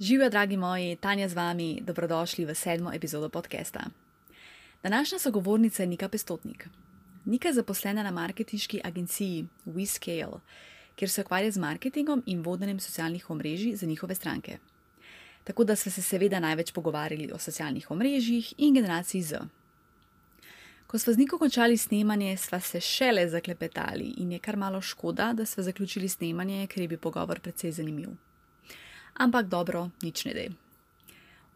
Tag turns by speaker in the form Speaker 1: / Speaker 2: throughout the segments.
Speaker 1: Živijo, dragi moji, Tanja z vami, dobrodošli v sedmo epizodo podcasta. Današnja sogovornica je Nika Pestotnik. Nika je zaposlena na marketinški agenciji WeScale, kjer se ukvarja z marketingom in vodenjem socialnih omrežij za njihove stranke. Tako da smo se seveda največ pogovarjali o socialnih omrežjih in generaciji Z. Ko smo z Niko končali snemanje, sva se šele zaklepetali in je kar malo škoda, da smo zaključili snemanje, ker je bil pogovor precej zanimiv. Ampak dobro, nič ne de.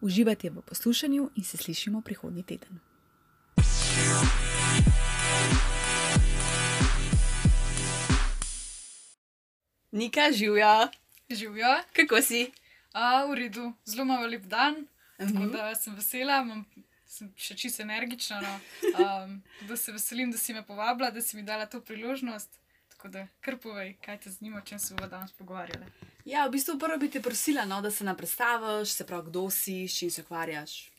Speaker 1: Uživajte v poslušanju in se slišimo prihodnji teden. Nika, živijo,
Speaker 2: Živijo,
Speaker 1: kako si?
Speaker 2: a v redu, zelo malo lep dan, tako
Speaker 1: Mhm.
Speaker 2: da sem vesela, imam, sem še čisto energična. No. Um, da se veselim, da si me povabila, da si mi dala to priložnost. Tako da kar povej, kaj te zanima, o čem se bomo danes pogovarjali.
Speaker 1: Ja, v bistvu prvo bi te prosila, no, da se nam predstaviš, se pravi, kdo si, s čim se ukvarjaš.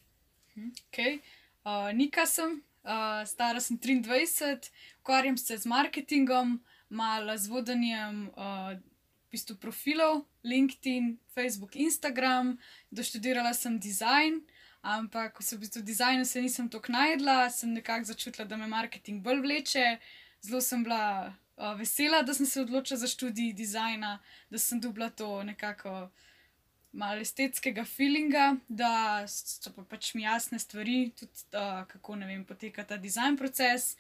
Speaker 2: Okay. Uh, Nika sem, uh, stara sem 23, ukvarjam se z marketingom, malo z vodenjem uh, v bistvu profilov, LinkedIn, Facebook, Instagram, doštudirala sem dizajn. Ampak, ko se v bistvu dizajnu se nisem tako najdla, sem nekako začutila, da me marketing bolj vleče. Zelo sem bila uh, vesela, da sem se odločila za študij dizajna, da sem dobila to nekako malo estetskega feelinga, da so pa pač mi jasne stvari, tudi uh, kako vem, poteka ta dizajn proces.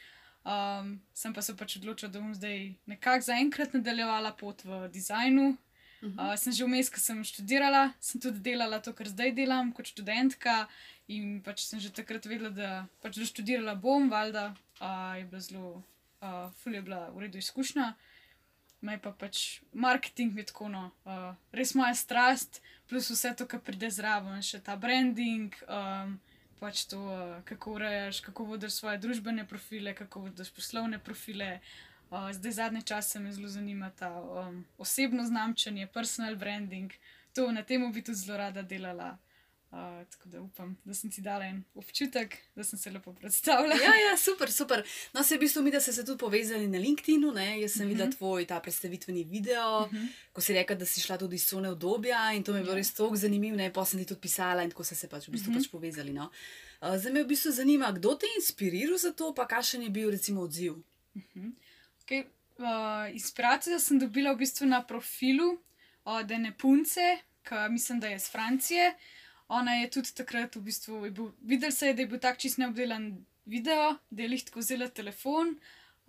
Speaker 2: Um, sem pa se pač odločila, da bom zdaj nekako zaenkrat nadaljevala pot v dizajnu. Uh, sem že vmes, ko sem študirala, sem tudi delala to, kar zdaj delam kot študentka. In pač sem že takrat vedela, da pač doštudirala bom, valjda uh, je bila zelo, uh, ful je bila v redu izkušnja. Me pa pač marketing je tako, no, uh, res moja strast, plus vse to, kar pride zraven, še ta branding, um, pač to, uh, kako urejaš, kako vodiš svoje družbene profile, kako vodiš poslovne profile. Uh, zdaj, zadnje čase me zelo zanima ta um, osebno znamčenje, personal branding. To na tem bi tudi zelo rada delala. Uh, tako da upam, da sem ti dala en občutek, da sem se lepo predstavljala.
Speaker 1: Ja, ja, super, super. No, se v bistvu mi, da ste se tudi povezali na LinkedInu, ne? jaz sem uh -huh. videla tvoj ta predstavitveni video, uh -huh. ko si rekla, da si šla tudi iz cone obdobja in to mi je bilo
Speaker 2: Ja.
Speaker 1: res tako zanimivo, ne, pa sem ti tudi pisala in tako ste se pač v bistvu uh
Speaker 2: Mhm.
Speaker 1: -huh. pač povezali. No? Uh, zdaj me v bistvu zanima, kdo te je inspiriral za to, pa kakšen je bil recimo odziv.
Speaker 2: Okay, uh, inspiracijo sem dobila v bistvu na profilu od ene punce, ki mislim, da je iz Francije. Ona je tudi takrat v bistvu je bil, videl se je, da je bil tak čist neobdelan video, da je jih tako vzela telefon.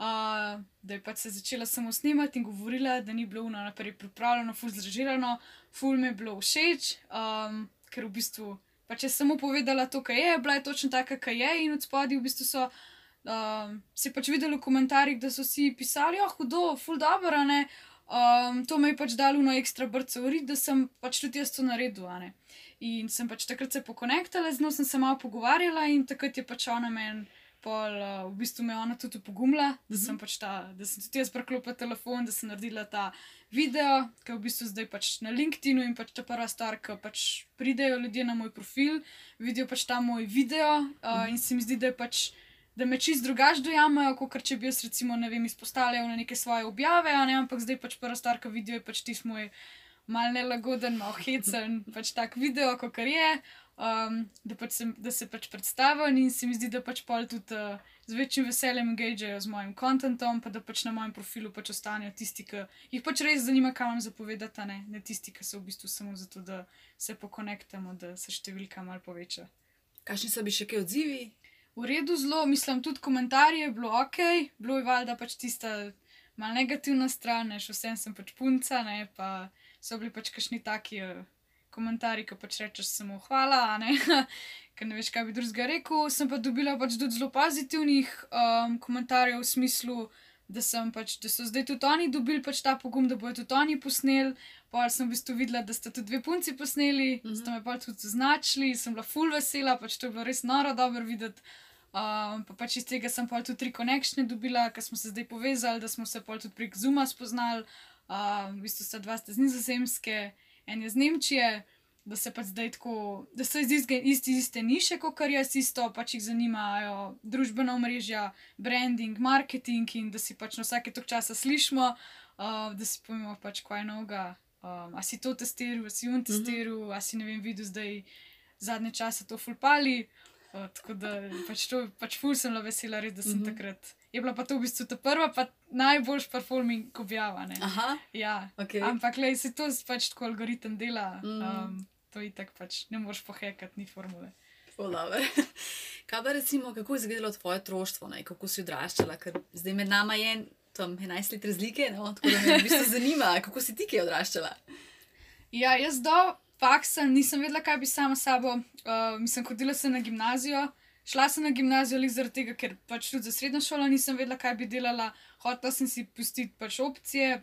Speaker 2: Uh, da je pač se začela samo snemati in govorila, da ni bilo uno naprej pripravljeno, ful zrežirano, ful mi je bilo všeč, um, ker v bistvu pač je samo povedala to, kar je, bila je točno taka, kar je, in od spodaj v bistvu so um, si pač videli v komentarjih, da so si pisali, oh, hudo, ful dobro, ne. Um, to me je pač dalo na ekstra brce urit, da sem pač tudi jaz to naredil, ne. In sem pač takrat se pokonektala, z njo sem se malo pogovarjala in takrat je pač ona meni. Pol, uh, v bistvu me je ona tudi pogumila, da sem pač ta, da sem tudi jaz preklopila telefon, da sem naredila ta video, ki je v bistvu zdaj pač na LinkedInu in pač ta prva stvar, ki pač pridejo ljudje na moj profil, vidijo pač ta moj video uh, in se mi zdi, da je pač da me čist drugače dojamajo, kot če bi jaz recimo, ne vem, izpostavljal na neke svoje objave, ne, ampak zdaj pač prva stvar, ki vidijo, je pač tisti moj mal nelagoden, mal hecen, pač tak video, kot je, um, da, pač se, da se pač predstavim in se mi zdi, da pač pol tudi uh, z večjim veseljem engageajo z mojim kontentom, pa da pač na mojem profilu pač ostanejo tisti, ki jih pač res zanima, kaj vam zapovedati, ne, ne tisti, ki so v bistvu samo zato, da se pokonektamo, da se številka mal poveča.
Speaker 1: Kakšni so bi še kaj odzivi?
Speaker 2: V redu, zelo, mislim, tudi komentarje je bilo ok, bilo je valjda pač tista mal negativna stran, ne, še vsem sem pač punca, ne, pa so bili pač kakšni taki uh, komentarji, ko pač rečeš samo hvala, ne, ker ne veš, kaj bi drugega rekel. Sem pa dobila pač tudi zelo pozitivnih um, komentarjev v smislu, da, sem pač, da so zdaj tudi oni dobili pač ta pogum, da bodo tudi oni posneli. Pa sem v bistvu videla, da sta tudi dve punci posneli, mm
Speaker 1: Mhm.
Speaker 2: -hmm. sta me pa tudi označili, sem bila full vesela, pač to je bilo res noro dobro videti. Um, pa pač iz tega sem pa tudi tri konekšne dobila, ker smo se zdaj povezali, da smo se pa tudi prek Zuma spoznali. Um, v bistvu sta dva sta z Nizozemske, en je z Nemčije, da se pač zdaj tako, da so iz iste, iste, iste niše, kot kar jaz isto, pač jih zanimajo družbena omrežja, branding, marketing in da si pač na vsake tok časa slišmo, uh, da si povemo pač kaj novega Um, a si to testiral, a si un testiral, uh -huh. a si ne vem, videl zdaj zadnje čase to fulpali. Uh, tako da pač to, pač ful sem bila vesela, res, da sem uh -huh. takrat. Je bila pa to v bistvu ta prva, pa najboljš performing objava. Ja.
Speaker 1: Okay.
Speaker 2: Ampak, le, se to pač tako algoritem dela, um, to je tako pač ne moreš pohekati, ni formule.
Speaker 1: Kaj pa recimo, kako je izgledalo tvoje otroštvo, ne? kako si odraščala, ker zdaj med nama je tam 11 let razlike, no? tako da me v bistvu zanima, kako si ti kaj odraščala.
Speaker 2: Ja, jaz do faksa nisem vedela, kaj bi sama sabo. Uh, mislim, hodila sem na gimnazijo, šla sem na gimnazijo le zaradi tega, ker pač tudi za srednjo šolo nisem vedela, kaj bi delala. Hotela sem si pustiti pač opcije.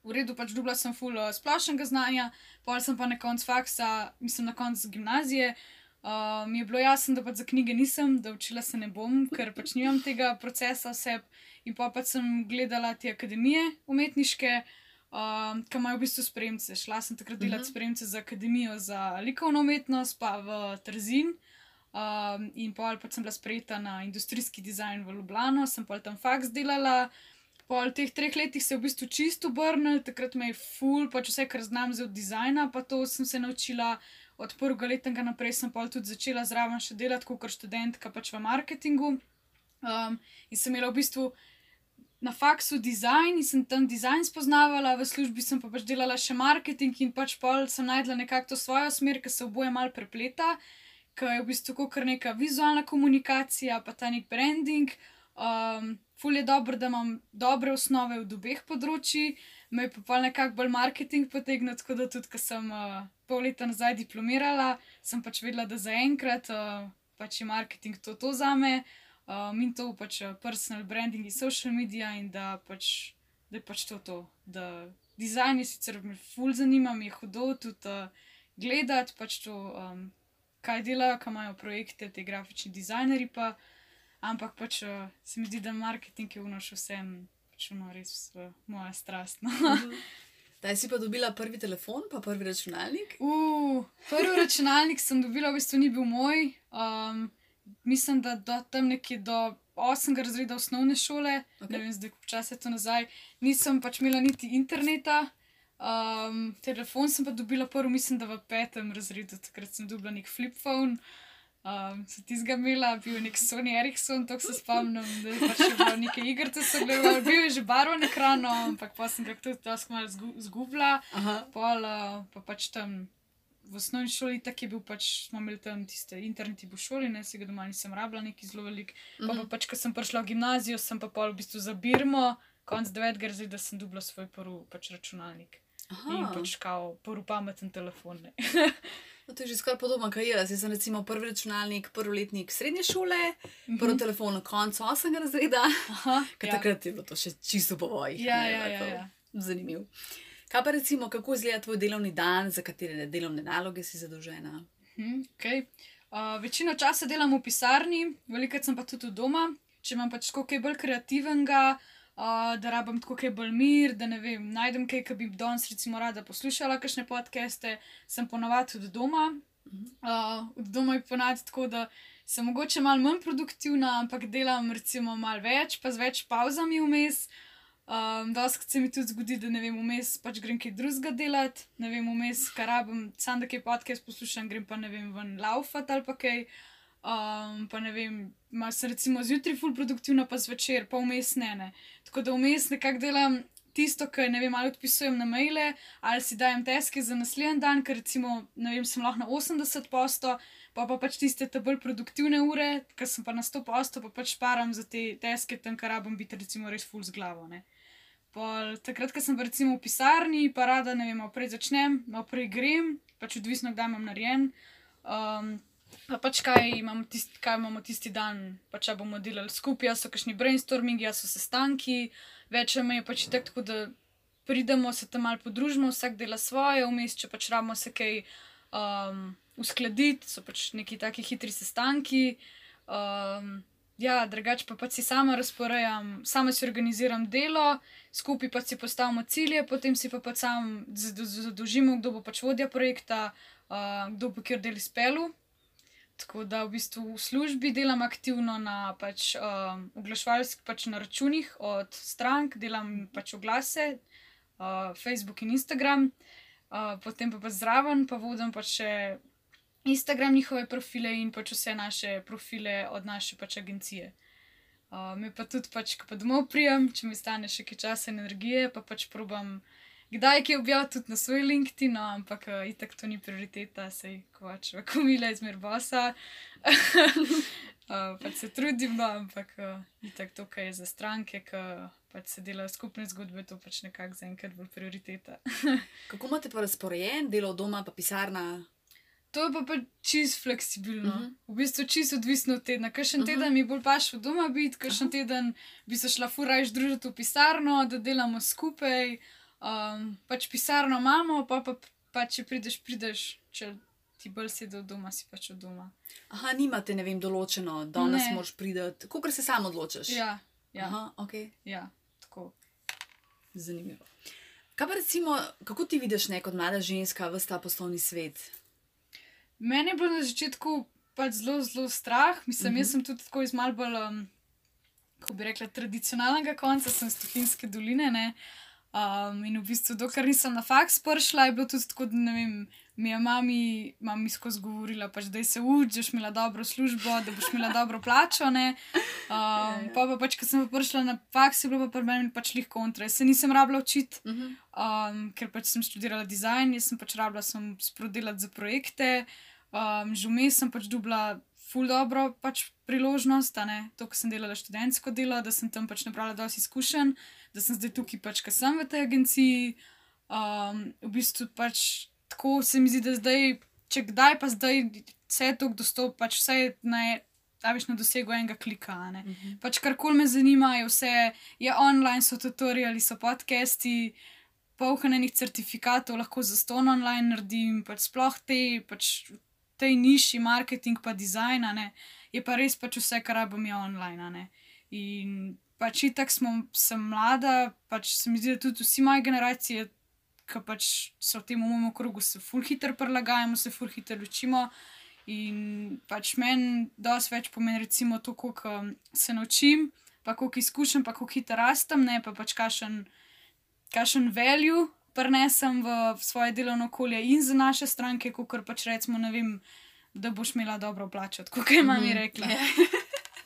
Speaker 2: V redu, pač dubla sem full uh, splošnega znanja, pol sem pa na koncu faksa, mislim na koncu gimnazije, uh, mi je bilo jasno, da pač za knjige nisem, da učila se ne bom, ker pač nimam tega procesa vse. In pa pač sem gledala te akademije umetniške, ki imajo v bistvu spremce. Šla sem takrat delati uh mhm. -huh. spremce za akademijo za likovno umetnost, pa v Trzin. Um, in pa pač sem bila sprejeta na industrijski dizajn v Ljubljano, sem pa tam faks delala. Po teh treh letih se je v bistvu čisto obrnil, takrat me je ful, pač vse, kar znam za dizajna, pa to sem se naučila od prvega leta naprej sem pa tudi začela zraven še delati kot študentka pač v marketingu. Um, in sem imela v bistvu na faksu dizajn in sem tam dizajn spoznavala, v službi sem pa pač delala še marketing in pač pol sem najdla nekako to svojo smer, ki se oboje mal prepleta, ki je v bistvu kot neka vizualna komunikacija, pa ta nek branding. Um, ful je dobro, da imam dobre osnove v obeh področjih me je pa nekako bolj marketing potegnil, tako da tudi, ko sem uh, pol leta nazaj diplomirala, sem pač vedela, da zaenkrat uh, pač je marketing to, to za me, uh, in to pač personal branding in social media in da pač, da je pač to to. Da dizajn je sicer me ful zanima, mi je hudo tudi uh, gledati pač to, um, kaj delajo, kaj imajo projekte, te grafični dizajneri pa. Ampak pač uh, se mi zdi, da marketing je vnoš vsem računo res v moja strast. No.
Speaker 1: Zdaj si pa dobila prvi telefon, pa prvi računalnik?
Speaker 2: Uh, prvi računalnik sem dobila, v bistvu ni bil moj. Um, mislim, da do tam nekje do 8. razreda osnovne šole, okay. ne vem, zdaj čas je to nazaj, nisem pač imela niti interneta. Um, telefon sem pa dobila prvi, mislim, da v petem razredu, takrat sem dobila nek flip phone. Um, so ti zgamila, bil je nek Sony Ericsson, to se spomnim, da je pač še bilo neke igrice, so gledali, bil je že barven ekran, ampak pa sem ga tudi dosti malo zgubila. Pol, uh, pa pač tam v osnovni šoli, tako je bil pač, smo imeli tam tiste interneti v šoli, ne se ga doma nisem rabila, neki zelo velik. Pa, pa mhm. pač, ko sem prišla v gimnazijo, sem pa pol v bistvu za Birmo, konc devetega razreda, da sem dubla svoj prvi pač računalnik. Aha. In pač kao prvi pameten telefon.
Speaker 1: No, to je že skoraj podobno, kot jaz. Jaz sem recimo prvi računalnik, prvi letnik srednje šole, mm -hmm. prvi telefon na koncu 8. razreda. Ja. Takrat je bilo to še čisto po vojni.
Speaker 2: Ja, ja, ja, ja.
Speaker 1: Zanimivo. Kaj pa recimo, kako izgleda tvoj delovni dan, za katere delovne naloge si zadolžena?
Speaker 2: Hmm, okay. uh, večino časa delam v pisarni, veliko sem pa tudi doma. Če imam pač kaj bolj kreativnega, uh, da rabim tako kaj bolj mir, da ne vem, najdem kaj, ki bi danes recimo rada poslušala, kakšne podcaste, sem ponovadi tudi doma. Uh, od doma je ponad tako, da sem mogoče malo manj produktivna, ampak delam recimo malo več, pa z več pauzami vmes. Um, Doskrat se mi tudi zgodi, da ne vem, vmes pač grem kaj drugega delati, ne vem, vmes kar rabim, sam da kaj podcast poslušam, grem pa ne vem, ven laufat ali pa kaj. Um, pa ne vem, ima se recimo zjutraj full produktivna, pa zvečer, pa vmes ne, ne. Tako da vmes nekako delam tisto, kar ne vem, ali odpisujem na maile, ali si dajem teske za naslednji dan, ker recimo, ne vem, sem lahko na 80 posto, pa pa pač tiste te bolj produktivne ure, ker sem pa na 100 posto, pa pač param za te teske, tam kar rabim biti recimo res full z glavo, ne. Pol, takrat, ko sem pa recimo v pisarni, pa rada, ne vem, oprej začnem, oprej grem, pač odvisno, kdaj imam narejen. Um, Pa pač kaj imamo, tist, kaj imamo tisti dan, pa če bomo delali skupaj, so kakšni brainstormingi, so sestanki, več ali manj pač tako, da pridemo, se tam malo podružimo, vsak dela svoje, vmes, če pač rabimo se kaj um, uskladiti, so pač neki taki hitri sestanki. Um, ja, drugače pa pač si sama razporejam, sama si organiziram delo, skupaj pa si postavimo cilje, potem si pa pač sam zadolžimo, kdo bo pač vodja projekta, uh, kdo bo kjer del izpelu. Tako da v bistvu v službi delam aktivno na pač, um, oglaševalskih pač na računih od strank, delam pač oglase, uh, Facebook in Instagram, uh, potem pa, pa zraven pa vodim pa še Instagram, njihove profile in pač vse naše profile od naše pač agencije. Uh, me pa tudi, pač, ko pa domov prijem, če mi stane še kaj časa in energije, pa pač probam kdaj kaj objaviti tudi na svoj LinkedIn, no, ampak uh, itak to ni prioriteta, sej kovač, komile izmer bosa. uh, pač se trudim, no, ampak uh, itak to, kar je za stranke, ki pač se delajo skupne zgodbe, to pač nekako zaenkrat bo prioriteta.
Speaker 1: Kako imate pa razporejen delo doma, pa pisarna?
Speaker 2: To je pa, pa čist fleksibilno. Uh
Speaker 1: Mhm.
Speaker 2: -huh. V bistvu čist odvisno od tedna. Kakšen uh -huh. teden mi bolj paš v doma biti, kakšen uh -huh. teden bi se šla furajš družiti v pisarno, da delamo skupaj. Um, pač pisarno imamo, pa, pa, pa če prideš, prideš, če ti bolj sedi od doma, si pač od doma.
Speaker 1: Aha, nimate, ne vem, določeno, danes
Speaker 2: Ne.
Speaker 1: moraš priti, kako se sam odločiš.
Speaker 2: Ja, ja,
Speaker 1: Aha, ok,
Speaker 2: ja tako.
Speaker 1: zanimivo. Kaj pa recimo, kako ti vidiš ne kot mlada ženska v ta poslovni svet?
Speaker 2: Meni je bilo na začetku pač zelo, zelo strah. Mislim, uh
Speaker 1: Mhm.
Speaker 2: -huh. jaz sem tudi tako iz malo bolj, um, kako bi rekla, tradicionalnega konca, sem iz Tuhinske doline. Ne? Um, in v bistvu, dokler nisem na faks prišla, je bilo tudi tako, da ne vem. Mi je mami, mami skozi govorila, pač, da se uči, da boš imela dobro službo, da boš imela dobro plačo. ne. Um, pa pa pač, ko sem pa prišla na faks, je bilo pa pri meni pač lih kontra. Jaz se nisem rabila učiti,
Speaker 1: Uh -huh.
Speaker 2: um, ker pač sem študirala dizajn, jaz sem pač rabila sem sprodelati za projekte. Um, že vmes sem pač dubla ful dobro pač priložnost, a ne to, ko sem delala študentsko delo, da sem tam pač nabrala dosti izkušenj, da sem zdaj tukaj pač, ker sem v tej agenciji. Um, v bistvu pač tako se mi zdi, da zdaj, če kdaj pa zdaj vse je tako dostop, pač vse je na, a veš, na dosegu enega klika, ne.
Speaker 1: Mhm.
Speaker 2: Pač karkoli me zanima, je vse, je online, so tutoriali, so podcasti, polhanenih certifikatov, lahko za ston online naredim, pač sploh te, pač tej niši marketing pa dizajn, ne, je pa res pač vse, kar rabim je online, ne. In pač itak smo, sem mlada, pač se mi zdi, da tudi vsi moje generacije, ki pač so v tem mojem okrogu, se ful hitro prilagajamo, se ful hitro učimo. In pač meni dosti več pomeni, recimo, to, koliko se naučim, pa koliko izkušenj, pa koliko hitro rastem, ne pa pač kašen, kašen value prenesem v, svoje delovno okolje in za naše stranke, kot pač recimo, ne vem, da boš imela dobro plačo, kot je mami
Speaker 1: Mhm.
Speaker 2: rekla.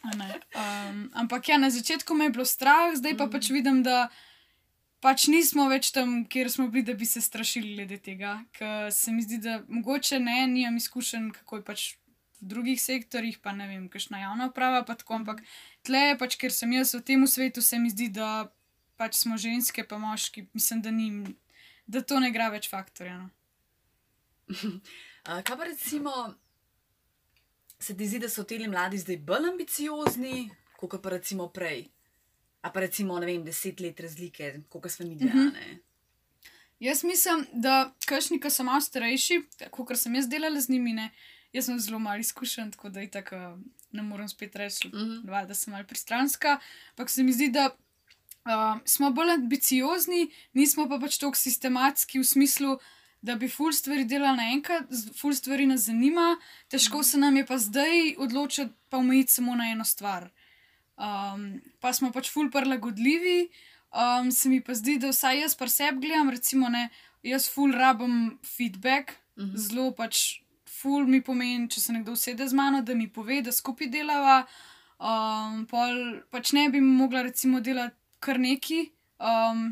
Speaker 2: A ne. Um, ampak ja, na začetku me je bilo strah, zdaj pa pač vidim, da pač nismo več tam, kjer smo bili, da bi se strašili glede tega. Ker se mi zdi, da mogoče ne, nimam izkušenj, kako je pač v drugih sektorjih, pa ne vem, kakšna javna uprava, pa tako, ampak tle, pač, ker sem jaz v tem svetu, se mi zdi, da pač smo ženske, pa moški, mislim, da, ni, da to ne igra več faktorja. No.
Speaker 1: Kaj pa recimo, se ti zdi, da so ti mladi zdaj bolj ambiciozni, kot pa recimo prej? A pa recimo, ne vem, deset let razlike, koliko smo mi
Speaker 2: Mhm.
Speaker 1: dejali.
Speaker 2: Jaz mislim, da kašni, ki so malo starejši, kot sem jaz delala z njimi, ne, jaz sem zelo malo izkušen, tako da itak, uh, ne morem spet reči,
Speaker 1: Mhm.
Speaker 2: dva, da sem malo pristranska. Ampak se mi zdi, da uh, smo bolj ambiciozni, nismo pa pač tako sistematski v smislu, da bi ful stvari delali naenkrat, ful stvari nas zanima, težko se nam je pa zdaj odločiti, pa omejiti samo na eno stvar. Um, pa smo pač ful prilagodljivi. Um, se mi pa zdi, da vsaj jaz pa sebi gledam, recimo, ne, jaz ful rabim feedback,
Speaker 1: Mhm.
Speaker 2: zelo pač ful mi pomeni, če se nekdo usede z mano, da mi pove, da skupaj delava. Um, pol pač ne bi mogla recimo delati kar neki, um,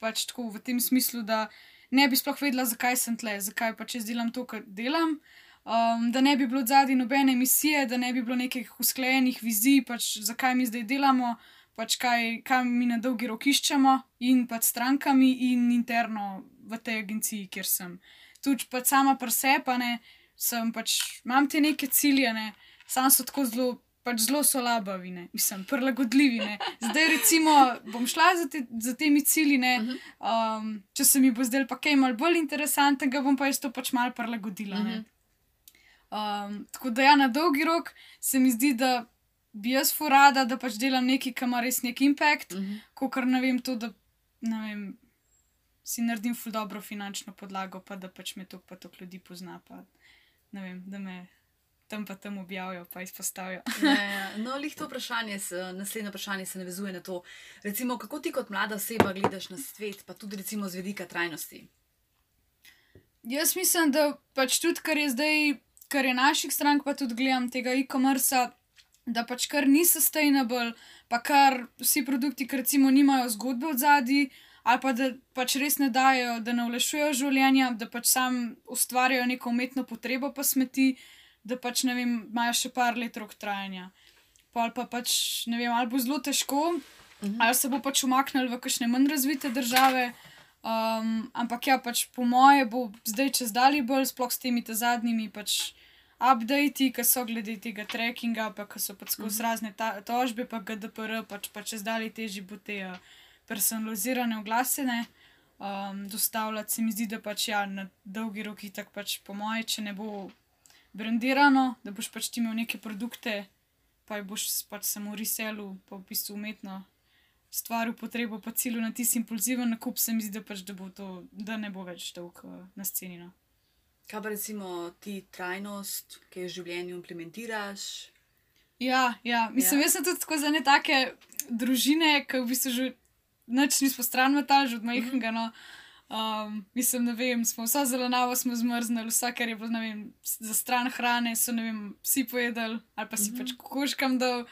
Speaker 2: pač tako v tem smislu, da ne bi sploh vedela, zakaj sem tle, zakaj pač jaz delam to, kar delam. Um, da ne bi bilo zadnji nobene emisije, da ne bi bilo nekih usklajenih vizij, pač zakaj mi zdaj delamo, pač kaj, kaj mi na dolgi rok iščemo, in pač strankami, in interno v tej agenciji, kjer sem. Tudi pač sama pri sebi, pa ne, sem pač, imam te neke cilje, ne, sam so tako zelo. Pač zelo so labavi, ne, mislim, prilagodljivi. Ne. Zdaj, recimo, bom šla za, te, za temi cilji, ne, um, če se mi bo zdel pa kaj mal bolj interesantnega, bom pa jaz to pač mal prilagodila. ne.
Speaker 1: Mhm.
Speaker 2: Um, tako da ja, na dolgi rok se mi zdi, da bi jaz furada, da pač delam nekaj, kar ima res nek impact,
Speaker 1: Mhm.
Speaker 2: kot kar ne vem to, da ne vem, si naredim ful dobro finančno podlago, pa da pač me to pa to ljudi pozna, pa ne vem, da me tam pa tam objavijo, pa izpostavijo.
Speaker 1: Ja, ja. No, lih to vprašanje, naslednje vprašanje se navezuje na to. Recimo, kako ti kot mlada oseba gledaš na svet, pa tudi recimo z vedika trajnosti.
Speaker 2: Jaz mislim, da pač tudi, kar je zdaj, kar je naših strank, pa tudi gledam tega e-commerce, da pač kar ni sustainable, pa kar vsi produkti, ki recimo nimajo zgodbe od zadaj, ali pa da pač res ne dajo, da ne olešujejo življenja, da pač sam ustvarjajo neko umetno potrebo pa smeti, da pač ne vem, imajo še par let rok trajanja. Pol pa pač ne vem, ali bo zelo težko,
Speaker 1: Mhm.
Speaker 2: ali se bo pač umaknil v kakšne manj razvite države. Um, ampak ja, pač po moje bo zdaj čez dalje bolj, sploh s temi ta zadnjimi pač updati, ki so glede tega trackinga, pa ki so pač skozi razne ta, tožbe, pa GDPR, pač pa čez dalje težje bo te uh, personalizirane oglase ne, um, dostavljati. Se mi zdi, da pač ja, na dolgi roki tako pač po moje, če ne bo brandirano, da boš pač ti imel neke produkte, pa jih boš pač samo reselu, pa v bistvu umetno stvaril potrebo po cilju na tisti impulziven nakup, se mi zdi, da, pač, da, bo to, da ne bo več dolg uh, na sceni. No.
Speaker 1: Kaj pa recimo ti trajnost, ki jo v življenju implementiraš?
Speaker 2: Ja, ja, mislim,
Speaker 1: Ja.
Speaker 2: ja. jaz sem tudi tako za ne take družine, ki v bistvu že noč nismo stran metali, že od majhnega. No. Um, mislim, ne vem, smo vsa zelenava smo zmrznili, vse, kar je bilo, ne vem, za stran hrane, so, ne vem, psi pojedali ali pa si
Speaker 1: Mhm.
Speaker 2: pač kokoškam dal.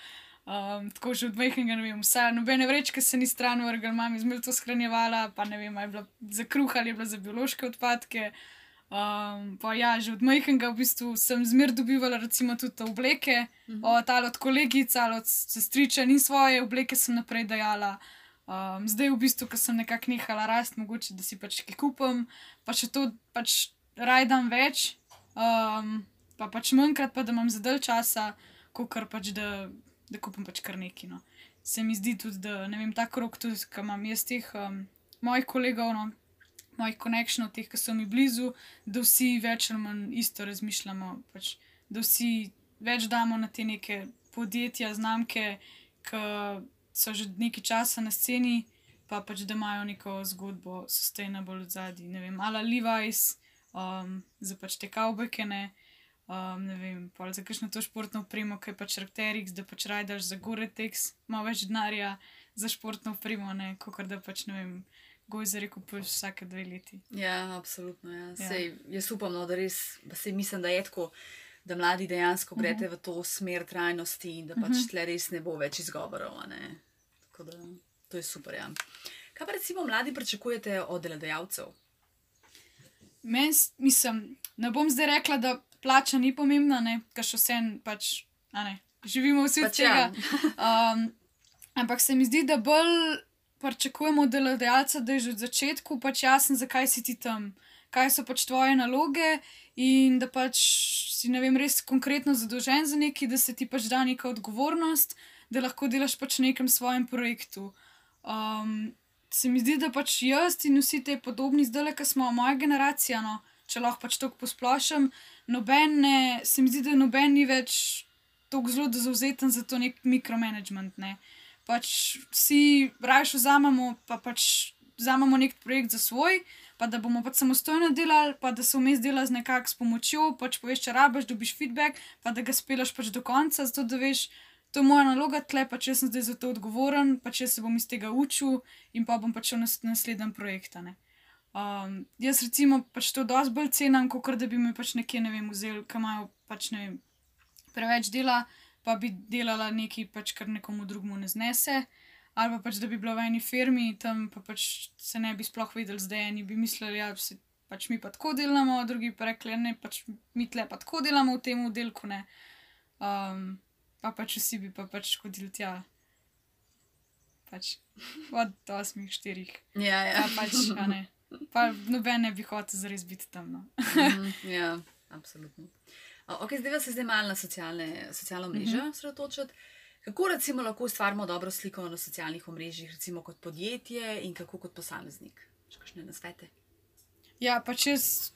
Speaker 2: Um, tako že od majhnega, ne vem, vse, nobene vrečke se ni stran vrgel, mami zmeraj to shranjevala, pa ne vem, je bila za kruh ali je bila za biološke odpadke. Um, pa ja, že od majhnega v bistvu sem zmer dobivala recimo tudi obleke,
Speaker 1: Mhm.
Speaker 2: od, ali od kolegic ali od sestriča in svoje obleke sem naprej dajala. Um, zdaj v bistvu, ko sem nekako nehala rast, mogoče da si pač kaj kupim, pa če to pač rajdam več, um, pa pač manjkrat, pa da imam za dalj časa, kot kar pač da, da kupim pač kar neki. No. Se mi zdi tudi, da ne vem, tako rok tudi, ki imam jaz teh um, mojih kolegov, no, mojih konekšnov, teh, ki so mi blizu, da vsi več ali manj isto razmišljamo, pač, da vsi več damo na te neke podjetja, znamke, ki so že nekaj časa na sceni, pa pač da imajo neko zgodbo, sustainable od zadaj. Ne vem, ala Levi's, um, za pač te kavbojke, ne. Um, ne vem, za kakšno to športno opremo, ki je pač Arcterix, da pač rajdaš za Goretex, ima več denarja za športno opremo, ne, kot da pač ne vem, gojzere kupuješ vsake dve leti.
Speaker 1: Ja, absolutno. Ja.
Speaker 2: Ja.
Speaker 1: Sej, jaz upam, no, da res, pa se mislim, da je tako, da mladi dejansko greste v to smer trajnosti in da pač
Speaker 2: Mhm.
Speaker 1: tle res ne bo več izgovorov. ne. Tako da to je super. Ja. Kaj pa recimo mladi pričakujete od delodajalcev?
Speaker 2: Meni, mislim, ne bom zdaj rekla, da plača ni pomembna, ker še vse pač, a ne, živimo vsi od
Speaker 1: Pač ja.
Speaker 2: tega. Um, ampak se mi zdi, da bolj pričakujemo od delodajalca, da je že od začetku pač jasen, zakaj si ti tam, kaj so pač tvoje naloge in da pač si ne vem, res konkretno zadolžen za nekaj, da se ti pač da neka odgovornost, da lahko delaš pač v nekem svojem projektu. Um, se mi zdi, da pač jaz in vsi te podobni zdaj, ki smo moja generacija, no, če lahko pač tako posplošim, noben ne, se mi zdi, da noben ni več tako zelo zauzeten za to nek mikromanagement. Ne. Pač vsi raje vzamemo, pa pač vzamemo nek projekt za svoj, pa da bomo pač samostojno delali, pa da se vmes dela z nekako s pomočjo, pač poveš, če rabiš, dobiš feedback, pa da ga spelaš pač do konca, zato da veš, to je moja naloga, tle pač jaz sem zdaj za to odgovoren, pač jaz se bom iz tega učil in pa bom pač šel na naslednji projekt. Um, jaz recimo pač to dosti bolj cenim, kot da bi me pač nekje, ne vem, vzeli, ki imajo pač ne vem, preveč dela, pa bi delala nekaj, pač, kar nekomu drugemu ne znese. Ali pa pač, da bi bila v eni firmi, tam pa pač se ne bi sploh videli zdaj, eni bi mislili, ja, pač mi pa tako delamo, drugi pa rekli, ne, pač mi tle pa tako delamo v tem oddelku. Ne. Um, pa pač vsi bi pa pač hodili tja. Pač od 8, 4,
Speaker 1: Ja, ja.
Speaker 2: ja, pač, a ne. Pa noben ne bi hotel zares biti tam. No.
Speaker 1: Mhm, ja, absolutno. O, Okay, zdaj pa se zdaj malo na socialne, socialno mrežo
Speaker 2: Mhm.
Speaker 1: osredotočiti. Kako recimo lahko ustvarimo dobro sliko na socialnih omrežjih, recimo kot podjetje in kako kot posameznik? Še kakšne nasvete?
Speaker 2: Ja, pač jaz,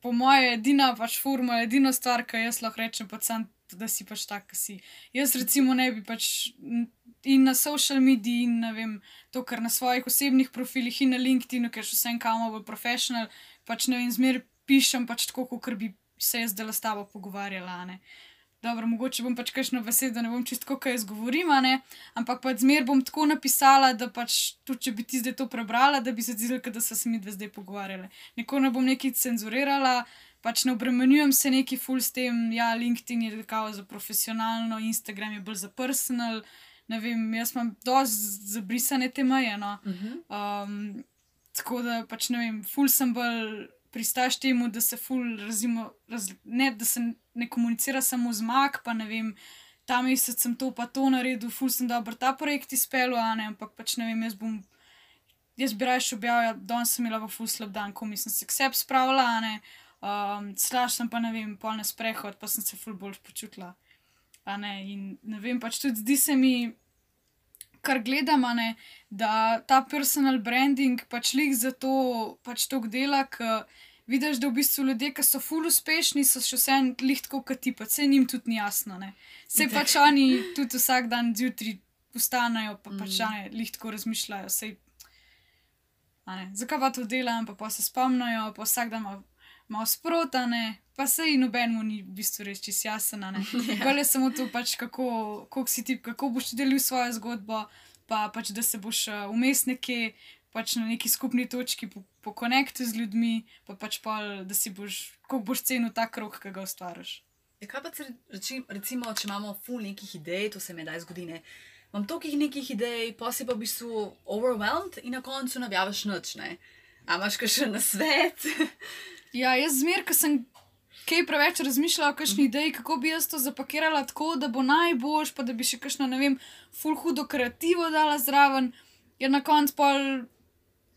Speaker 2: po moje, edina pač formula, edina stvar, ki jaz lahko rečem, pač sam, da si pač tak, ki si. Jaz recimo ne bi pač in na social mediji, in ne vem, to, kar na svojih osebnih profilih in na LinkedIn, ker še vsem kamo bolj profesional, pač ne vem, zmer pišem pač tako, kot bi se jaz zdaj s tabo pogovarjala. Ne. Dobro, mogoče bom pač kakšno besedo, ne bom čisto, kaj jaz govorim, ne? ampak pač zmer bom tako napisala, da pač tudi če bi ti zdaj to prebrala, da bi se zdelo, da so se mi dve zdaj pogovarjali. Nikoli ne bom nekaj cenzurirala, pač ne obremenjujem se neki full s tem, ja, LinkedIn je tako za profesionalno, Instagram je bolj za personal. Ne vem, jaz imam dosti zabrisane te meje. No? Uh -huh. um, tako da pač ne vem, full sem bolj pristaš temu, da se ful, razimo, raz, ne, da se ne komunicira samo z mak, pa ne vem, ta mesec sem to pa to naredil, ful sem dobro ta projekt izpeljal, ampak pač ne vem, jaz bom. Jaz bi raje objavil, da sem imel ful slab dan, ko mislim se ksep spravila, ne. Um, Slaž sem pa ne vem, pol na sprehod, pa sem se ful bolj počutila. Ne, in ne vem, pač tudi zdi se mi, kar gledam, ne, da ta personal branding pač lik za to pač tok dela, ker vidiš, da v bistvu ljudje, ki so full uspešni, so še vse en lihtko kot ti, pa se jim tudi ni jasno. Se pač oni tudi vsak dan zjutraj ustanejo, pa pač mm. oni lihtko razmišljajo. Sej, Zakaj pa to delam, pa, pa se spomnijo, pa vsak dan malo sprotane, pa se jim nobenemu ni v bistvu reči čist jasen. Bolje je samo to, pač, kako, ti, kako boš delil svojo zgodbo, pa pač, da se boš eh, vmes nekje. Pač na neki skupni točki po z ljudmi, pa pač pol, da si boš, kako boš cenil ta krok, ki ga ustvariš.
Speaker 1: Ja, kaj pa če recimo, če imamo ful nekih idej, to se mi da zgodi. Imam toliko nekih idej, pa si pa v bistvu overwhelmed in na koncu ne objaviš noč. A imaš še na svet?
Speaker 2: Ja, jaz zmer, ker sem kaj preveč razmišljala o kakšni ideji, kako bi jaz to zapakirala tako, da bo najboljš, pa da bi še kakšno, ne vem, full hudo kreativo dala zraven, je na koncu pol.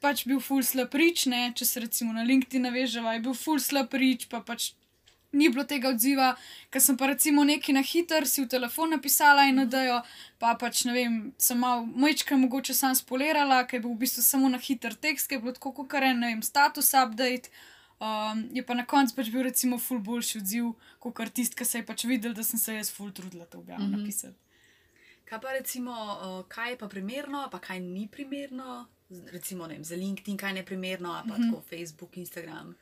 Speaker 2: Pač bil full slaprič, ne? če se recimo na LinkedIn naveževa, je bil full slaprič, pa pač ni bilo tega odziva, ker sem pa recimo neki na hiter si v telefon napisala in nadajo, pa pač ne vem, sem malo mojčka mogoče sam spolirala, ker je bil v bistvu samo na hiter tekst, ker je bilo tako, kar je, ne vem, status update. Um, je pa na koncu pač bil, recimo, ful boljši odziv, kot artist, ki se je pač videl, da sem se jaz ful trudila to objaviti. Mm -hmm. napisati.
Speaker 1: Kaj pa recimo, uh, kaj je pa primerno, pa kaj ni primerno, recimo vem, za LinkedIn, kaj je primerno, pa mm -hmm. tako Facebook, Instagram.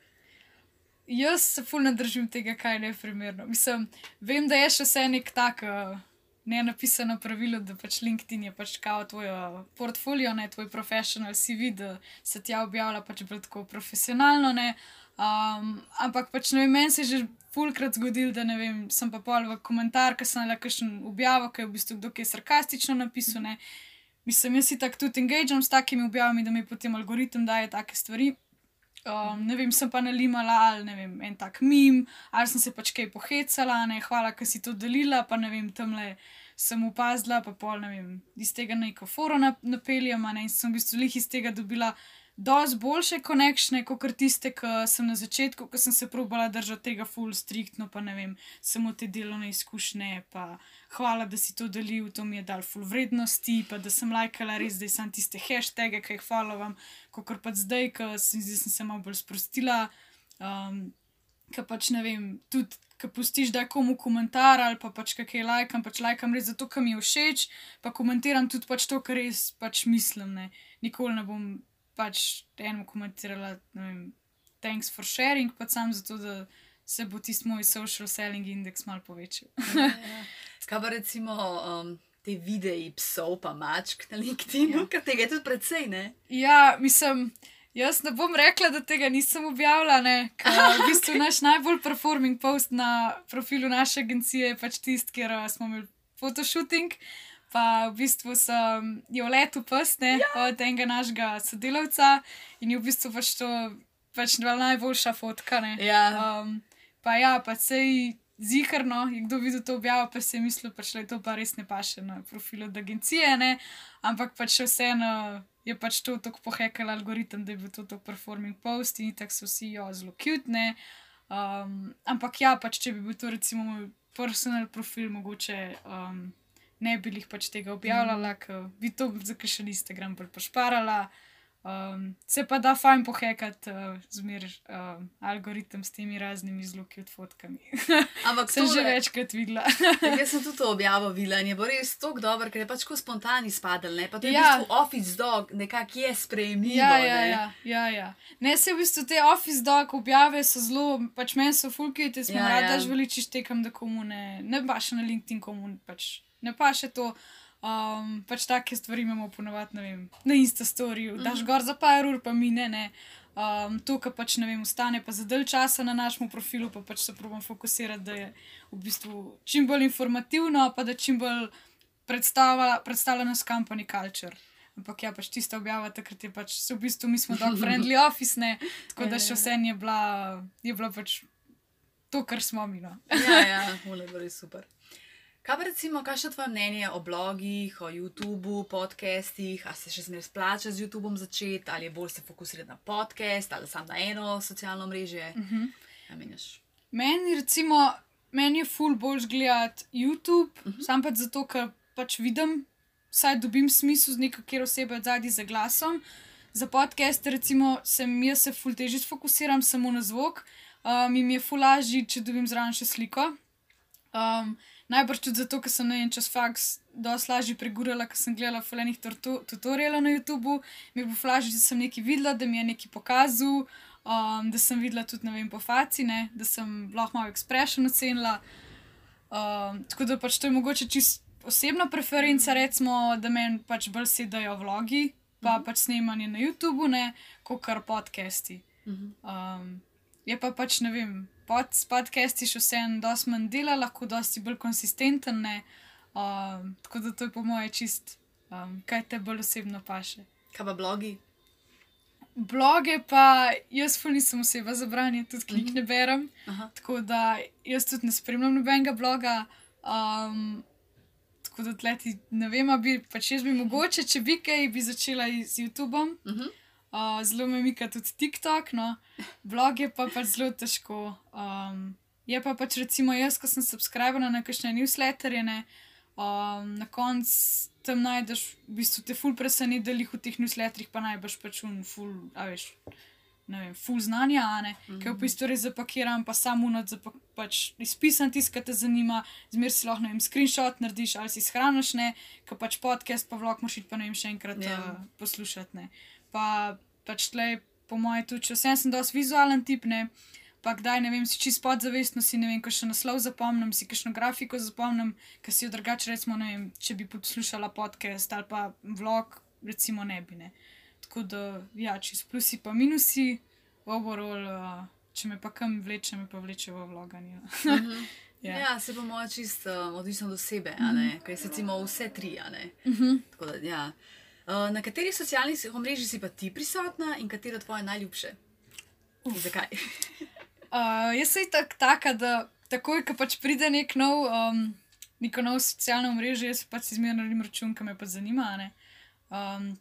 Speaker 2: Jaz se ful ne držim tega, kaj je primerno. Mislim, vem, da je še vse nek tak. Uh, Ne napisano pravilo, da pač LinkedIn je pač kao tvoj uh, portfolio, ne tvoj profesional CV, da se ti objavlja pač bolj tako profesionalno. Ne. Um, ampak pač ne vem, meni se je že fulkrat zgodil, da ne vem, sem pa pol v komentar, ker sem le kakšen objavo, ki je v bistvu kdo je sarkastično napisal. Ne. Mislim, jaz si tako tudi engagem s takimi objavami, da mi potem algoritem daje take stvari. Um, ne vem, sem pa nalimala ali ne vem, en tak mim, ali sem se pač kaj pohecala, ne, hvala, ker si to delila, pa ne vem, tam le sem upazila, pa pol ne vem, iz tega neko foro napeljama, ne, in sem v bistvu lih iz tega dobila dosti boljše konekšne, kot tiste, ki sem na začetku, ko sem se probala držati tega full striktno, pa ne vem, samo te delovne izkušnje. Pa hvala, da si to delil, to mi je dal full vrednosti, pa da sem lajkala res, da sem tiste hashtage, ki jih hvala vam, kot pa zdaj, ki sem, sem se malo bolj sprostila. Um, Ker pač ne vem, tudi ki pustiš, da je komu komentar ali pa pač kaj lajkam, pač lajkam res zato, ker mi je všeč, pa komentiram tudi pač to, kar res pač mislim. Ne. Nikoli ne bom pač enemu komentirala, ne vem, thanks for sharing, pa sam zato, da se bo tisti moj social selling index mal povečal.
Speaker 1: Ja, ja. Kaj pa recimo um, te videi psov, pa mačk na LinkedIn, ja. ker tega je tudi precej, ne?
Speaker 2: Ja, mislim. Jaz ne bom rekla, da tega nisem objavila. V bistvu okay. naš najbolj performing post na profilu naše agencije je pač tisti, kjer uh, smo imeli fotoshooting pa v bistvu sem jo letel prsne ja. od enega našega sodelavca in je v bistvu pač to pač najboljša fotka.
Speaker 1: Ja.
Speaker 2: Um, pa ja, pa sej. Ziharno je kdo videl to objavo, pa si je mislil, pač, je to pa res ne paše na profilu od agencije, ne? ampak pač vseeno je pač to tako pohekal algoritem, da je bil to tako performing post in tako so vsi jo zelo cute. Um, ampak ja, pač če bi bil to recimo moj personal profil, mogoče. Um, ne bi jih pač tega objavljala, mm. ker bi to za kaj še Instagram bolj pošparala. Um, se pa da fajn pohekati, uh, zmeraj uh, algoritem s temi raznimi zloki od fotkami.
Speaker 1: Ampak
Speaker 2: sem že
Speaker 1: tole-
Speaker 2: večkrat videla.
Speaker 1: Jaz sem tudi to objavil, in je bilo res tako dobro, ker je pač tako spontani spadal. Ne? Pa to je
Speaker 2: Ja.
Speaker 1: ja. v bistvu office dog, nekako je sprejemljivo.
Speaker 2: Ja, ja,
Speaker 1: ne.
Speaker 2: ja, ja, ja. Ne, se v bistvu te office dog objave so zelo, pač meni so fulki, te smo
Speaker 1: Ja,
Speaker 2: ja, radi,
Speaker 1: ja.
Speaker 2: žveličiš tekam, da komu ne, paše na LinkedIn, komu pač ne paše to. Um, pač take stvari imamo ponovadi, ne vem, na isto storju, daš
Speaker 1: Mhm.
Speaker 2: gor za par ur, pa mine, ne. Um, to, kar pač ne vem, ostane pa za dalj časa na našem profilu, pa pač se probujem fokusirati, da je v bistvu čim bolj informativno, pa da čim bolj predstavlja, nas company culture. Ampak ja, pač tista objava takrat je pač, v bistvu mi smo dog friendly office, ne, tako da
Speaker 1: Ja,
Speaker 2: še
Speaker 1: ja.
Speaker 2: vse je bila, je bila pač to, kar smo mi. No.
Speaker 1: Ja, ja, mole res super. Kaj pa recimo, kakšno je tvoje mnenje o blogih, o YouTubu, podcastih, ali se še zmeraj splača z YouTubom začeti, ali je bolj se fokusirati na podcast, ali samo na eno socialno mrežje? Uh
Speaker 2: Mhm.
Speaker 1: -huh. Ja, meniš.
Speaker 2: Meni, recimo, meni je ful bolj gledati YouTube, uh -huh. sam pač zato, ker pač vidim, saj dobim smisel z neko kjer osebe zadnji za glasom. Za podcast, recimo, sem jaz se ful težje fokusiram samo na zvok, um, mi je ful lažje, če dobim zraven še sliko. Um, najbrž tudi zato, ker sem en čas faks dosti lažje pregurala, ker sem gledala fulejnih tutorialov na YouTubu, mi je bilo flažje, da sem nekaj videla, da mi je nekaj pokazal, um, da sem videla tudi, ne vem, po faci, ne, da sem lahko malo expression ocenila. Um, tako da pač to je mogoče čist osebna preferenca, recimo, da meni pač bolj sedajo vlogi, pa pač snemanje na YouTubu, ne, kot kar podcasti. Um, je pa pač ne vem, pod, s podcasti še vseeno dosti manj dela, lahko dosti bolj konsistenten, ne. Um, tako da to je po moje čist, um, kaj te bolj osebno paše.
Speaker 1: Kaj pa blogi?
Speaker 2: Bloge pa jaz ful nisem oseba za branje, tudi knjig ne berem,
Speaker 1: Aha.
Speaker 2: tako da jaz tudi ne spremljam nobenega bloga. Um, tako da tleti ne vem, bi pač jaz bi mogoče, če bi kaj, bi začela z YouTubeom.
Speaker 1: Uh -huh.
Speaker 2: Uh, zelo me mika tudi TikTok, no, blog je pa pač zelo težko. Um, je pa pač recimo jaz, ko sem subskrbila na kakšne newsletterje, ne, um, na koncu tam najdeš, v bistvu te ful preseneti, da jih v teh newsletterjih pa najbrž pač un ful, a veš. Ne vem, ful znanja, ne, mm -hmm. ki v bistvu res zapakiram, pa samo unot, pač izpisan tisto, kar te zanima, zmer si lahko, ne vem, screenshot narediš ali si shraniš, ne, ki pač podcast, pa vlog moš iti pa ne vem še enkrat
Speaker 1: Ja.
Speaker 2: yeah. uh, poslušati, ne. Pa pač tle, po mojem, tudi, če vsem sem dosti vizualen tip, ne, pa kdaj, ne vem, si čist podzavestno, si ne vem, kakšen naslov zapomnim, si kakšno grafiko zapomnim, ker si jo drugače, recimo, ne vem, če bi poslušala podcast ali pa vlog, recimo, ne bi, ne. Tako da, ja, čist plusi pa minusi, overall, uh, če me pa kam vleče, me pa vleče v vloganje.
Speaker 1: Ja. ja, se pa moja čist um, odvisno od osebe, a ne, ker se recimo vse tri.
Speaker 2: Uh -huh.
Speaker 1: Tako da, ja. Uh, na katerih socialnih omrežjih si pa ti prisotna in katero tvoje najljubše? In zakaj?
Speaker 2: Uh, jaz sem tak, taka, da takoj, ko pač pride nek nov, um, neko novo socialno mrežo, jaz pač si zmerno naredim račun, ki me pa zanima. Um,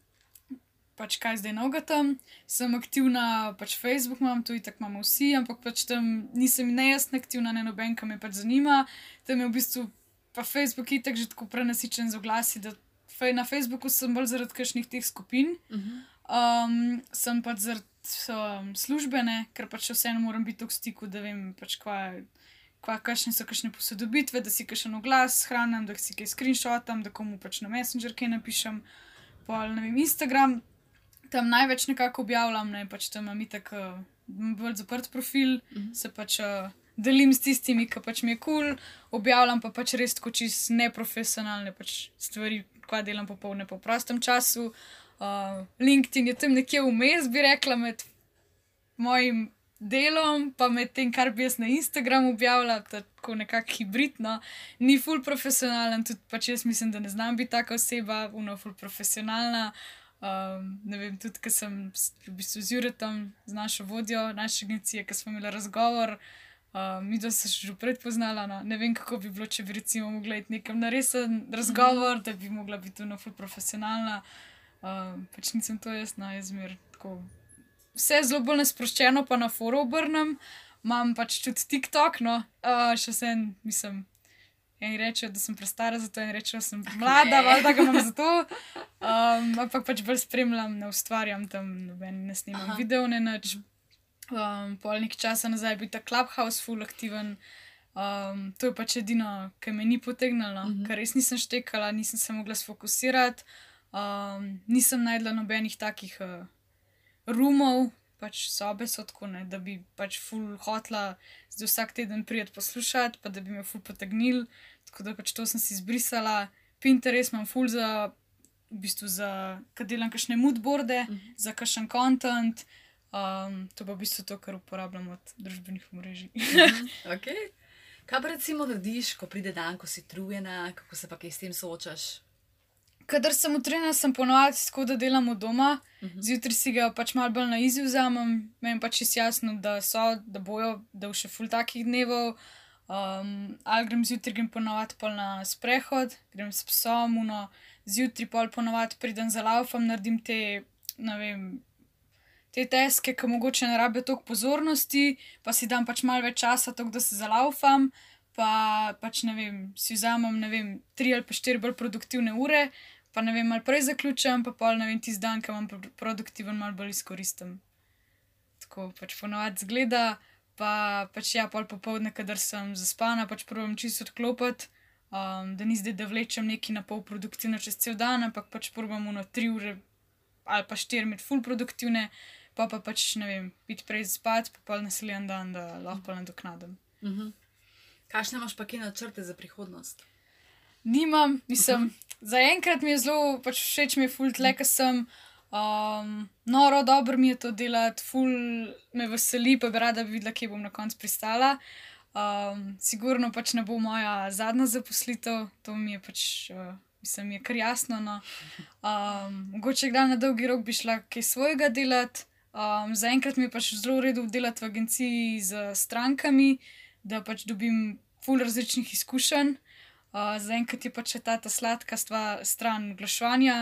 Speaker 2: pač kaj zdaj noga tam, sem aktivna, pač Facebook imam, tu tako imamo vsi, ampak pač tam nisem ne jaz aktivna, ne noben, ki me pač zanima. Tam je v bistvu pa Facebook itak že tako prenasičen z oglasi, da na Facebooku sem bolj zaradi kakšnih teh skupin.
Speaker 1: Uh -huh.
Speaker 2: Um, sem pač zaradi um, službene, ker pač vseeno moram biti v stiku, da vem, pač kva, kva, kakšne so kakšne posodobitve, da si kakšen oglas hranim, da si kaj screenshotam, da komu pač na Messenger kaj napišem. Pa ne vem, Instagram, tam največ nekako objavljam, ne pač tam imam itak uh, bolj zaprt profil, uh -huh. se pač. Uh, Delim s tistimi, ki pač mi je kul, cool, objavljam pa pač res tako čist neprofesionalne pač stvari, kva delam popolne po prostem času. Uh, LinkedIn je tam nekje vmes, bi rekla, med mojim delom, pa med tem, kar bi jaz na Instagramu objavila, tako nekako hibridno, ni full profesionalen, tudi pač jaz mislim, da ne znam biti taka oseba, uno full profesionalna. Um, ne vem, tudi ker sem v bistvu z Juretom, z našo vodjo naše agencije, ki smo imeli razgovor. Uh, mi dva se že predpoznala, no. ne vem, kako bi bilo, če bi recimo mogla iti nekam na resen razgovor, da bi mogla biti no, ful profesionalna. Uh, pač nisem to jaz, no, jaz zmer tako. Vse zelo bolj nasproščeno, pa na foru obrnem, imam pač tudi TikTok, no, uh, še vsem, mislim, Eni rečejo, da sem prestara za to, eni rečejo, da sem mlada, valjda ga imam za to. Um, ampak pač bolj spremljam, ne ustvarjam tam, noben ne snimam video, ne nič. Um, pol nekaj časa nazaj je bil ta Clubhouse full aktiven. Um, to je pač edino, kar me ni potegnilo, uh -huh. ker res nisem štekala, nisem se mogla sfokusirati, um, nisem najdla nobenih takih uh, rumov, pač sobe so tako, ne, da bi pač full hotla zdaj vsak teden prijet poslušati, pa da bi me full potegnil. Tako da pač to sem si izbrisala. Pinterest imam full za, v bistvu za, kad delam kakšne moodboarde, uh -huh. za kakšen content. Um, to pa v bistvu to, kar uporabljam od družbenih mrež.
Speaker 1: uh -huh. okay. Kaj pa recimo narediš, ko pride dan, ko si trujena, kako se pa kaj s tem soočaš?
Speaker 2: Kadar sem utrujena, sem ponovadi tako, da delam od doma, uh -huh. zjutraj si ga pač malo bolj na izziv vzamem, meni pač je jasno, da so, da bojo, da v še full takih dnevov. Um, ali grem zjutraj, grem ponovadi pol na sprehod, grem s psom, uno, zjutraj pol ponovadi pridem za laufam, naredim te, ne vem, te teske, ki mogoče ne rabijo toliko pozornosti, pa si dam pač malo več časa, tako da se zalaufam pa pač ne vem, si vzamem, ne vem, tri ali pa štiri bolj produktivne ure, pa ne vem, malo prej zaključam, pa pol ne vem, tisti dan, ki imam produktiven, malo bolj izkoristim. Tako pač ponovadi zgleda, pa pač ja, pol popovdne, kadar sem zaspana, pač probujem čisto odklopiti. Um, da ni zdaj, da vlečem neki na pol produktivne čez cel dan, ampak pač probam na tri ure ali pa štiri med full produktivne, pa pa pač ne vem, piti prej spat, pa pa naslednji dan, da lahko nadoknadim. Uh
Speaker 1: -huh. Kakšne imaš pa kje načrte za prihodnost?
Speaker 2: Nimam, mislim, zaenkrat mi je zelo pač všeč, mi je ful tle, ker sem. Um, noro, dobro mi je to delati, ful me veseli, pa bi rada videla, kje bom na koncu pristala. Um, sigurno pač ne bo moja zadnja zaposlitev, to mi je pač, uh, mislim, je kar jasno. No. Um, mogoče kdaj na dolgi rok bi šla kaj svojega delati. Um, zaenkrat mi je pač zelo redo delati v agenciji z strankami, da pač dobim ful različnih izkušenj. Uh, Zaenkrat je pač ta, ta sladka stva, stran oglaševanja,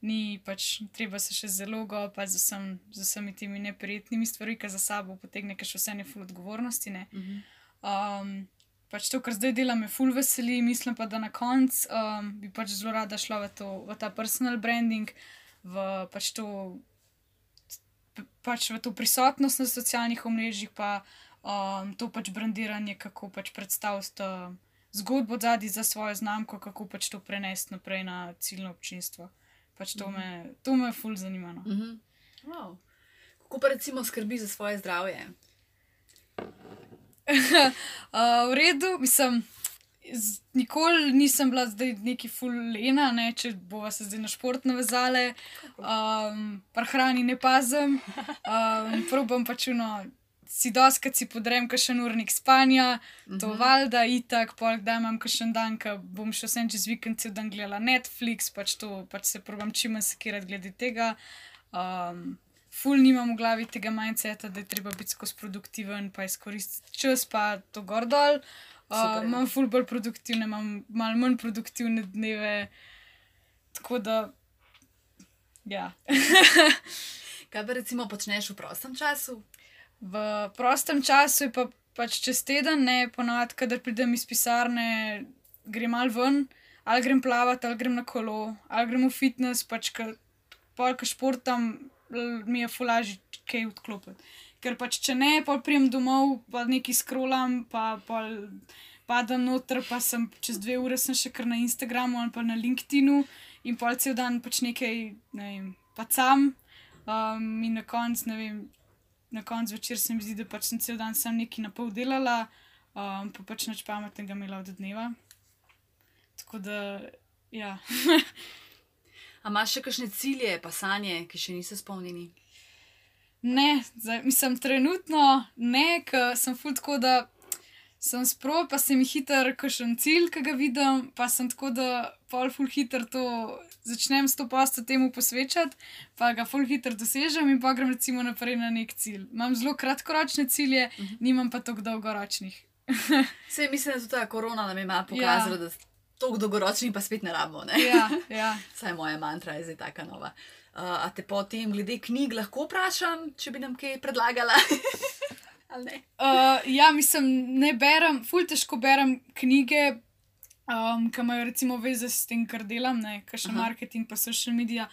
Speaker 2: ni pač treba se še zelo go, pa z, vsem, z vsemi temi neprijetnimi stvarmi, ki za sabo potegne še vse ne ful odgovornosti. Ne. Uh -huh. um, pač to, kar zdaj delam, me ful veseli, mislim pa, da na koncu um, bi pač zelo rada šla v, to, v ta personal branding, v pač to, pač v to prisotnost na socialnih omrežjih, pa um, to pač brandiranje, kako pač predstaviti uh, zgodbo zadnji za svojo znamko, kako pač to prenesti naprej na ciljno občinstvo. Pač to, mm -hmm. me, to me ful zanima. No.
Speaker 1: Mm -hmm. wow. Kako pa recimo skrbi za svoje zdravje?
Speaker 2: uh, v redu, mislim. Z, nikoli nisem bila zdaj neki fulena, ne, če bova se zdaj na šport navezale, um, prehrani ne pazem, um, probam pač uno si doskrat si podrem, kakšen urnik spanja, to uh mhm. -huh. valjda, itak, polk da imam kakšen dan, ko bom še vsem čez vikend cel dan gledala Netflix, pač to pač se probam čim manj sekirat glede tega. Um, ful nimam v glavi tega mindseta, da je treba biti skozi produktiven, pa izkoristiti čas, pa to gor dol. Uh, imam ful bolj produktivne, imam malo manj produktivne dneve. Tako da, ja.
Speaker 1: Kaj pa recimo počneš v prostem času?
Speaker 2: V prostem času je pa pač čez teden, ne ponovadi, kadar pridem iz pisarne, grem mal ven, ali grem plavati, ali grem na kolo, ali grem v fitness, pač polka športam, mi je fulaži kaj odklopiti. Ker pač če ne, pa prijem domov, pa nekaj skrolam, pa padam noter, pa sem čez dve ure še kar na Instagramu ali pa na LinkedInu in pa cel dan pač nekaj, ne vem, pa sam. Um, in na koncu, ne vem, na koncu večer se mi zdi, da pač sem cel dan sem nekaj na pol delala, um, pa pač noč pametnega imela od dneva. Tako da, ja.
Speaker 1: A imaš še kakšne cilje, pa sanje, ki še niso spomnjeni?
Speaker 2: Ne, zdaj, mislim, trenutno ne, ker sem ful tako, da sem sprov, pa se mi hiter, kakšen cilj, ki ga vidim, pa sem tako, da pol ful hiter to začnem s to posto temu posvečati, pa ga full hitro dosežem in pa grem recimo naprej na nek cilj. Imam zelo kratkoročne cilje, uh mhm. -huh. nimam pa tako dolgoročnih.
Speaker 1: Vse mislim, da je ta korona nam je malo pokazala, ja. da tako dolgoročni pa spet ne rabimo. Ne?
Speaker 2: Ja, ja.
Speaker 1: Saj moja mantra je zdaj taka nova. Uh, a te potem, glede knjig, lahko vprašam, če bi nam kaj predlagala?
Speaker 2: uh, ja, mislim, ne berem, ful težko berem knjige, um, ki imajo recimo veze s tem, kar delam, ne, kar še
Speaker 1: Aha.
Speaker 2: marketing, pa social media,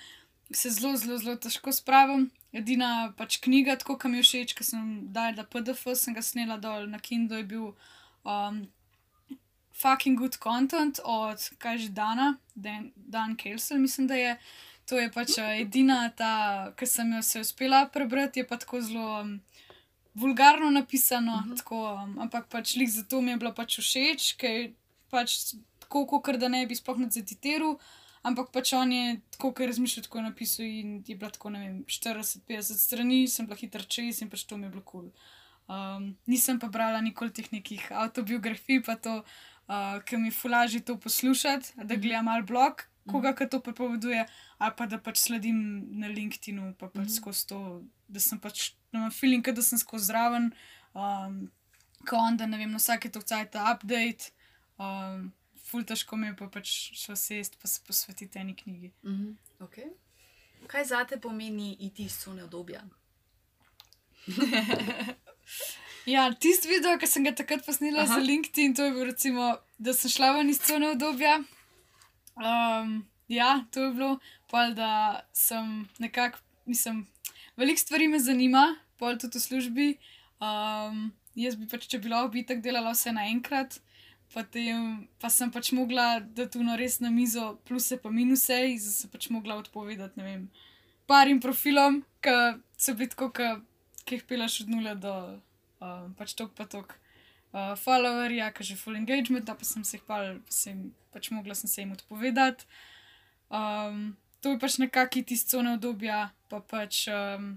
Speaker 2: se zelo, zelo, zelo težko spravim. Edina pač knjiga, tako kam je všeč, ki sem dal, da PDF sem ga snela dol na Kindle, je bil um, Fucking Good Content od kaj že Dana, Dan, Dan Kelsel, mislim, da je. To je pač uh, edina ta, ki sem jo se uspela prebrati, je pa tako zelo um, vulgarno napisano, uh
Speaker 1: Mhm.
Speaker 2: -huh. tako, um, ampak pač lik zato mi je bilo pač všeč, ker je pač tako, kot da ne bi sploh nad zediteru. Ampak pač on je tako, ker razmišlja tako je napisal in je bila tako, ne vem, 40-50 strani, sem bila hiter čez in pač to mi je bilo kul. Cool. Um, nisem pa brala nikoli teh nekih autobiografij, pa to, uh, ki mi fulaži to poslušati, da gledam mal blog, koga ka to prepoveduje, ali pa da pač sledim na LinkedIn-u, pa pač
Speaker 1: Mhm.
Speaker 2: skozi to, da sem pač, da imam feeling, da sem skozi zraven, um, ko on, da ne vem, na vsake to cajt update. Um, ful težko mi je pa pač šlo sest, pa se posvetiti eni knjigi.
Speaker 1: Mhm. Okay. Kaj za te pomeni iti iz cone obdobja?
Speaker 2: Ja, tisti video, ki sem ga takrat posnela
Speaker 1: Aha.
Speaker 2: za LinkedIn, to je bil recimo, da sem šla ven iz cone obdobja. Um, ja, to je bilo, pol da sem nekako, mislim, veliko stvari me zanima, pol tudi v službi. Um, jaz bi pač, če bi lahko bi tako delala vse naenkrat, potem pa sem pač mogla, da tu res na mizo pluse pa minuse, in sem se pač mogla odpovedati, ne vem, parim profilom, ki so bili tako, ki jih peleš od nule do uh, pač tok pa tok. Uh, followerja, ki že full engagement, pa sem se jih pa, se jim, pač mogla sem se jim odpovedati. Um, to je pač nekakšni tisti cone obdobja, pa pač. Um,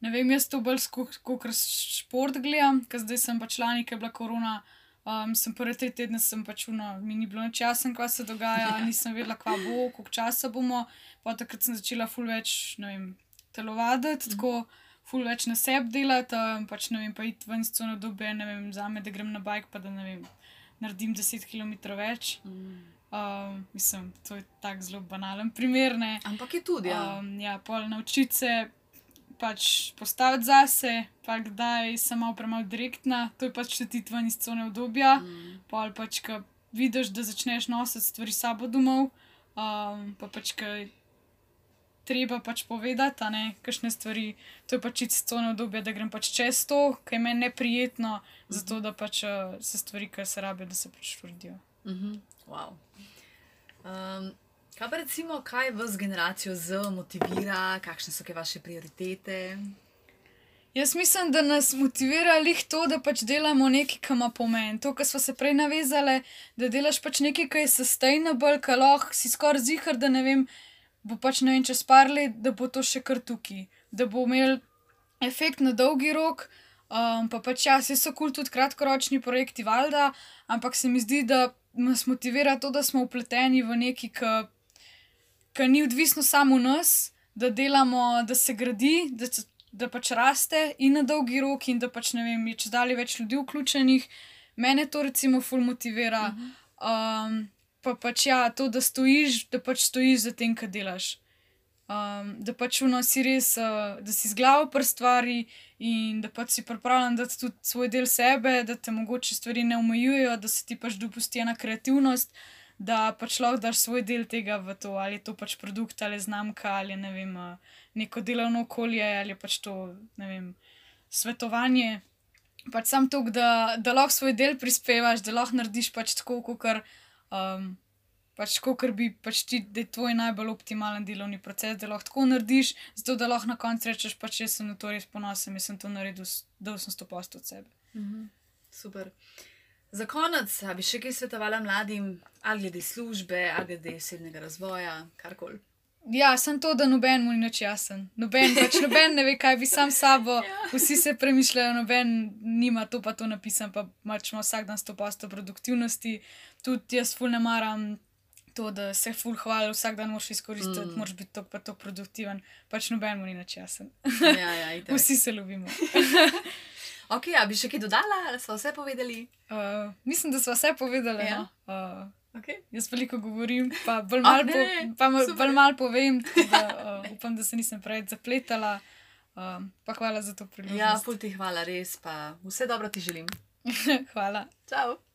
Speaker 2: Ne vem, jaz to bolj kot šport gledam, ker zdaj sem pač lani, ker je bila korona. Um, sem prvi tri tedne, sem pač uno, mi ni bilo nič jasno, kaj se dogaja, nisem vedela, kva bo, koliko časa bomo. Pa takrat sem začela ful več, ne vem, telovaditi, tako ful več na sebi delati, um, pač ne vem, pa iti ven iz cone dobe, ne vem, za me, da grem na bike, pa da ne vem, naredim 10 km več.
Speaker 1: Mm.
Speaker 2: Um, mislim, to je tako zelo banalen primer, ne.
Speaker 1: Ampak je tudi, ja.
Speaker 2: Um, ja, pol naučiti se pač postaviti zase, pa kdaj sem malo premalo direktna, to je pač čutiti ven iz cone obdobja.
Speaker 1: Mm.
Speaker 2: Pol pač, ko vidiš, da začneš nositi stvari s sabo domov, um, pa pač, ko treba pač povedati, ne, kakšne stvari, to je pač iz cone obdobja, da grem pač čez to, ker je meni neprijetno, zato da pač uh, se stvari, ki se rabijo, da se pač uredijo.
Speaker 1: Mhm. Wow. Um, kaj pa recimo, kaj vas generacijo Z motivira, kakšne so vaše prioritete?
Speaker 2: Jaz mislim, da nas motivira lih to, da pač delamo nekaj, kar ima pomen. To, kar smo se prej navezali, da delaš pač nekaj, kar je sustainable, kar lahko si skoraj zihar, da ne vem, bo pač ne vem, čez par let, da bo to še kar tukaj, da bo imel efekt na dolgi rok. Um, pa pač ja, vse so kul cool tudi kratkoročni projekti, valjda, ampak se mi zdi, da nas motivira to, da smo upleteni v nekaj, ki ni odvisno samo nas, da delamo, da se gradi, da, da pač raste in na dolgi rok, in da pač ne vem, je če dalje več ljudi vključenih. Mene to recimo ful motivira. Um, pa pač ja, to, da stojiš, da pač stojiš za tem, kar delaš. Um, da pač uno si res, uh, da si z glavo pri stvari in da pač si pripravljen dati tudi svoj del sebe, da te mogoče stvari ne omejujejo, da se ti pač dopusti ena kreativnost, da pač lahko daš svoj del tega v to, ali je to pač produkt ali znamka ali ne vem, uh, neko delovno okolje ali je pač to, ne vem, svetovanje. Pač sam to, da, da lahko svoj del prispevaš, da lahko narediš pač tako, kot um, pač kot bi pač ti, da je tvoj najbolj optimalen delovni proces, da lahko tako narediš, zato da lahko na koncu rečeš, pač jaz sem na to res ponosen, jaz sem to naredil, dal sem 100% od sebe.
Speaker 1: Mhm. Super. Za konec, bi še kaj svetovala mladim, ali glede službe, ali glede osebnega razvoja, karkoli.
Speaker 2: Ja, sem to, da noben mu ni nič jasen. Noben, pač noben ne ve, kaj bi sam sabo, vsi se premišljajo, noben nima to pa to napisan, pa pač ima vsak dan 100% produktivnosti. Tudi jaz ful ne maram to, da se ful hvali, vsak dan moraš izkoristiti,
Speaker 1: Mm.
Speaker 2: moraš biti tok pa tok produktiven, pač noben mu ni nič jasen.
Speaker 1: Ja, ja, itak.
Speaker 2: Vsi se ljubimo.
Speaker 1: Ok, a bi še kaj dodala, ali smo vse povedali?
Speaker 2: Uh, mislim, da smo vse povedali.
Speaker 1: Ja.
Speaker 2: Ja. No? Uh,
Speaker 1: Okay.
Speaker 2: jaz veliko govorim, pa bolj malo po, pa bolj mal povem, da uh, upam, da se nisem preveč zapletala. Um, pa hvala za to
Speaker 1: Ja,
Speaker 2: priložnost.
Speaker 1: ful ti hvala, res pa vse dobro ti želim.
Speaker 2: hvala.
Speaker 1: Čau!